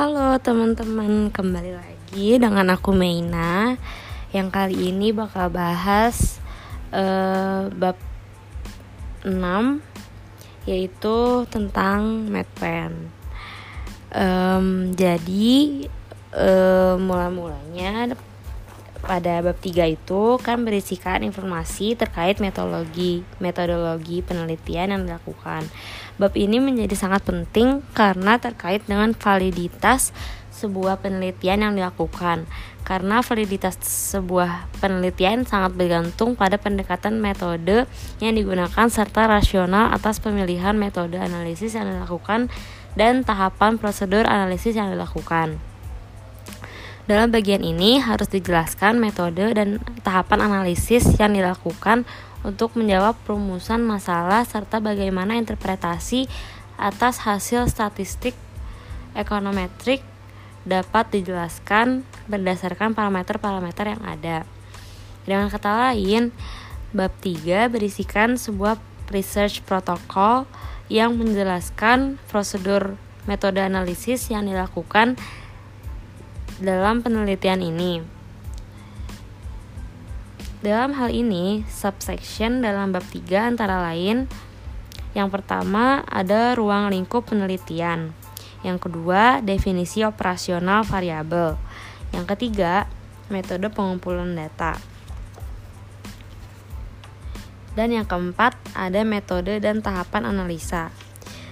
Halo teman-teman, kembali lagi dengan aku Meina. Yang kali ini bakal bahas uh, bab 6 Yaitu tentang medpen um, Jadi uh, mula-mulanya pada bab 3 itu kan berisikan informasi terkait metodologi metodologi penelitian yang dilakukan. Bab ini menjadi sangat penting karena terkait dengan validitas sebuah penelitian yang dilakukan. Karena validitas sebuah penelitian sangat bergantung pada pendekatan metode yang digunakan serta rasional atas pemilihan metode analisis yang dilakukan dan tahapan prosedur analisis yang dilakukan. Dalam bagian ini harus dijelaskan metode dan tahapan analisis yang dilakukan untuk menjawab perumusan masalah serta bagaimana interpretasi atas hasil statistik ekonometrik dapat dijelaskan berdasarkan parameter-parameter yang ada. Dengan kata lain, bab 3 berisikan sebuah research protokol yang menjelaskan prosedur metode analisis yang dilakukan dalam penelitian ini. Dalam hal ini, subsection dalam bab 3 antara lain yang pertama ada ruang lingkup penelitian. Yang kedua, definisi operasional variabel. Yang ketiga, metode pengumpulan data. Dan yang keempat, ada metode dan tahapan analisa.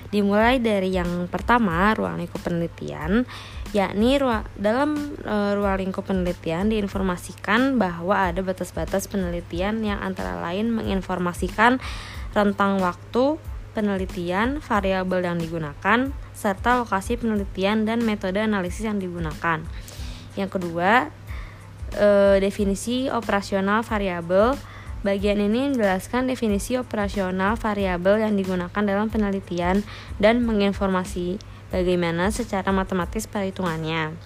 Dimulai dari yang pertama, ruang lingkup penelitian, yakni ruang, dalam e, ruang lingkup penelitian diinformasikan bahwa ada batas-batas penelitian yang antara lain menginformasikan rentang waktu penelitian, variabel yang digunakan, serta lokasi penelitian dan metode analisis yang digunakan. Yang kedua, e, definisi operasional variabel Bagian ini menjelaskan definisi operasional variabel yang digunakan dalam penelitian dan menginformasi bagaimana secara matematis perhitungannya.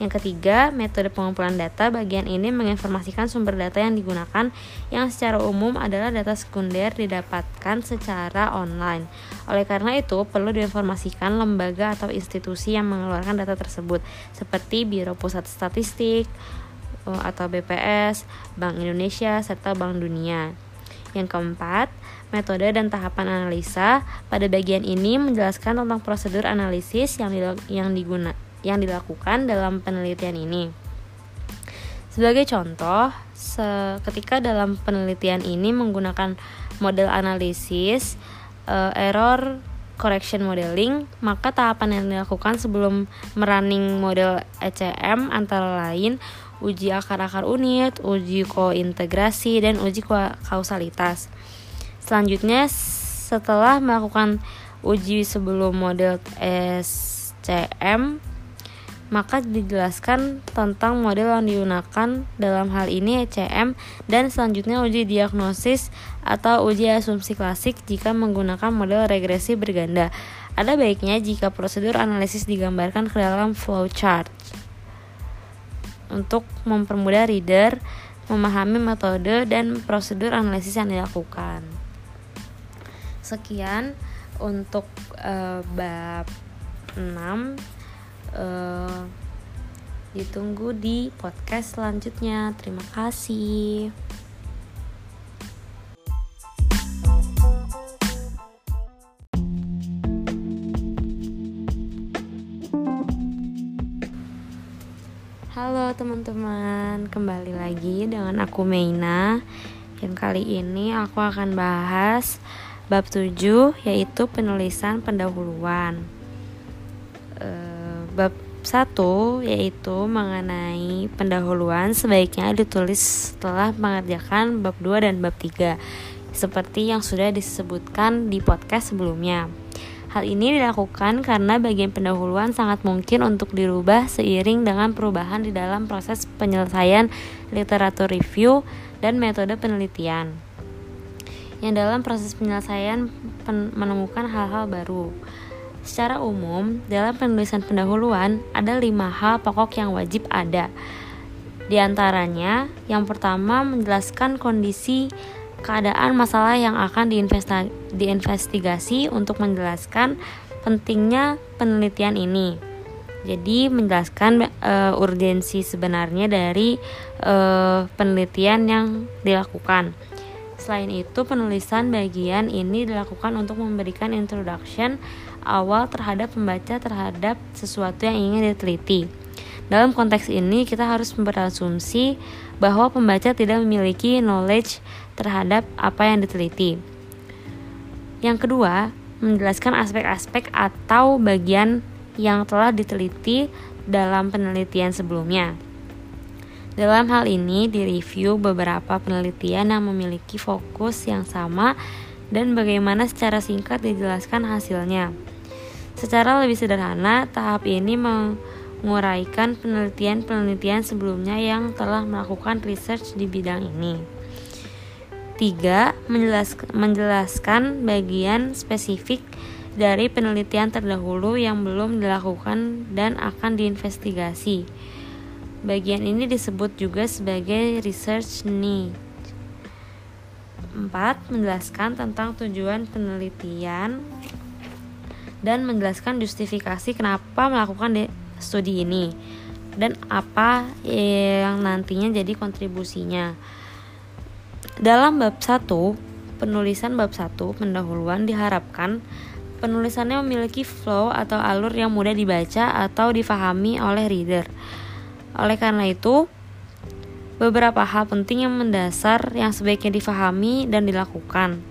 Yang ketiga, metode pengumpulan data bagian ini menginformasikan sumber data yang digunakan yang secara umum adalah data sekunder didapatkan secara online. Oleh karena itu, perlu diinformasikan lembaga atau institusi yang mengeluarkan data tersebut seperti Biro Pusat Statistik, atau BPS, Bank Indonesia, serta Bank Dunia. Yang keempat, metode dan tahapan analisa. Pada bagian ini menjelaskan tentang prosedur analisis yang yang diguna yang dilakukan dalam penelitian ini. Sebagai contoh, ketika dalam penelitian ini menggunakan model analisis uh, error correction modeling, maka tahapan yang dilakukan sebelum merunning model ECM antara lain uji akar-akar unit, uji kointegrasi, dan uji kausalitas. Selanjutnya, setelah melakukan uji sebelum model SCM, maka dijelaskan tentang model yang digunakan dalam hal ini ECM dan selanjutnya uji diagnosis atau uji asumsi klasik jika menggunakan model regresi berganda. Ada baiknya jika prosedur analisis digambarkan ke dalam flowchart untuk mempermudah reader memahami metode dan prosedur analisis yang dilakukan. Sekian untuk uh, bab 6 uh, ditunggu di podcast selanjutnya. Terima kasih. Teman-teman, kembali lagi dengan aku Meina. Yang kali ini aku akan bahas bab 7 yaitu penulisan pendahuluan. Bab 1 yaitu mengenai pendahuluan sebaiknya ditulis setelah mengerjakan bab 2 dan bab 3 seperti yang sudah disebutkan di podcast sebelumnya. Hal ini dilakukan karena bagian pendahuluan sangat mungkin untuk dirubah seiring dengan perubahan di dalam proses penyelesaian literatur review dan metode penelitian. Yang dalam proses penyelesaian menemukan hal-hal baru. Secara umum, dalam penulisan pendahuluan ada lima hal pokok yang wajib ada. Di antaranya, yang pertama menjelaskan kondisi keadaan masalah yang akan diinvestigasi untuk menjelaskan pentingnya penelitian ini. Jadi menjelaskan uh, urgensi sebenarnya dari uh, penelitian yang dilakukan. Selain itu, penulisan bagian ini dilakukan untuk memberikan introduction awal terhadap pembaca terhadap sesuatu yang ingin diteliti. Dalam konteks ini, kita harus berasumsi bahwa pembaca tidak memiliki knowledge terhadap apa yang diteliti. Yang kedua, menjelaskan aspek-aspek atau bagian yang telah diteliti dalam penelitian sebelumnya. Dalam hal ini, direview beberapa penelitian yang memiliki fokus yang sama dan bagaimana secara singkat dijelaskan hasilnya. Secara lebih sederhana, tahap ini menguraikan penelitian-penelitian sebelumnya yang telah melakukan research di bidang ini. 3. Menjelaskan, bagian spesifik dari penelitian terdahulu yang belum dilakukan dan akan diinvestigasi. Bagian ini disebut juga sebagai research need. 4. Menjelaskan tentang tujuan penelitian dan menjelaskan justifikasi kenapa melakukan studi ini dan apa yang nantinya jadi kontribusinya. Dalam bab 1, penulisan bab 1 pendahuluan diharapkan penulisannya memiliki flow atau alur yang mudah dibaca atau difahami oleh reader. Oleh karena itu, beberapa hal penting yang mendasar yang sebaiknya difahami dan dilakukan.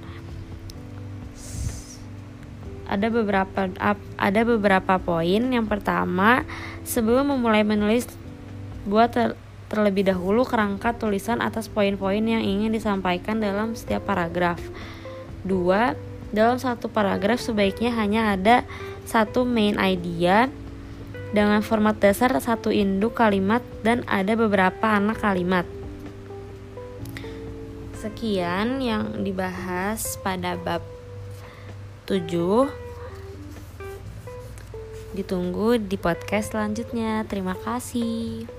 Ada beberapa ada beberapa poin. Yang pertama, sebelum memulai menulis buat terlebih dahulu kerangka tulisan atas poin-poin yang ingin disampaikan dalam setiap paragraf. 2. Dalam satu paragraf sebaiknya hanya ada satu main idea dengan format dasar satu induk kalimat dan ada beberapa anak kalimat. Sekian yang dibahas pada bab 7. Ditunggu di podcast selanjutnya. Terima kasih.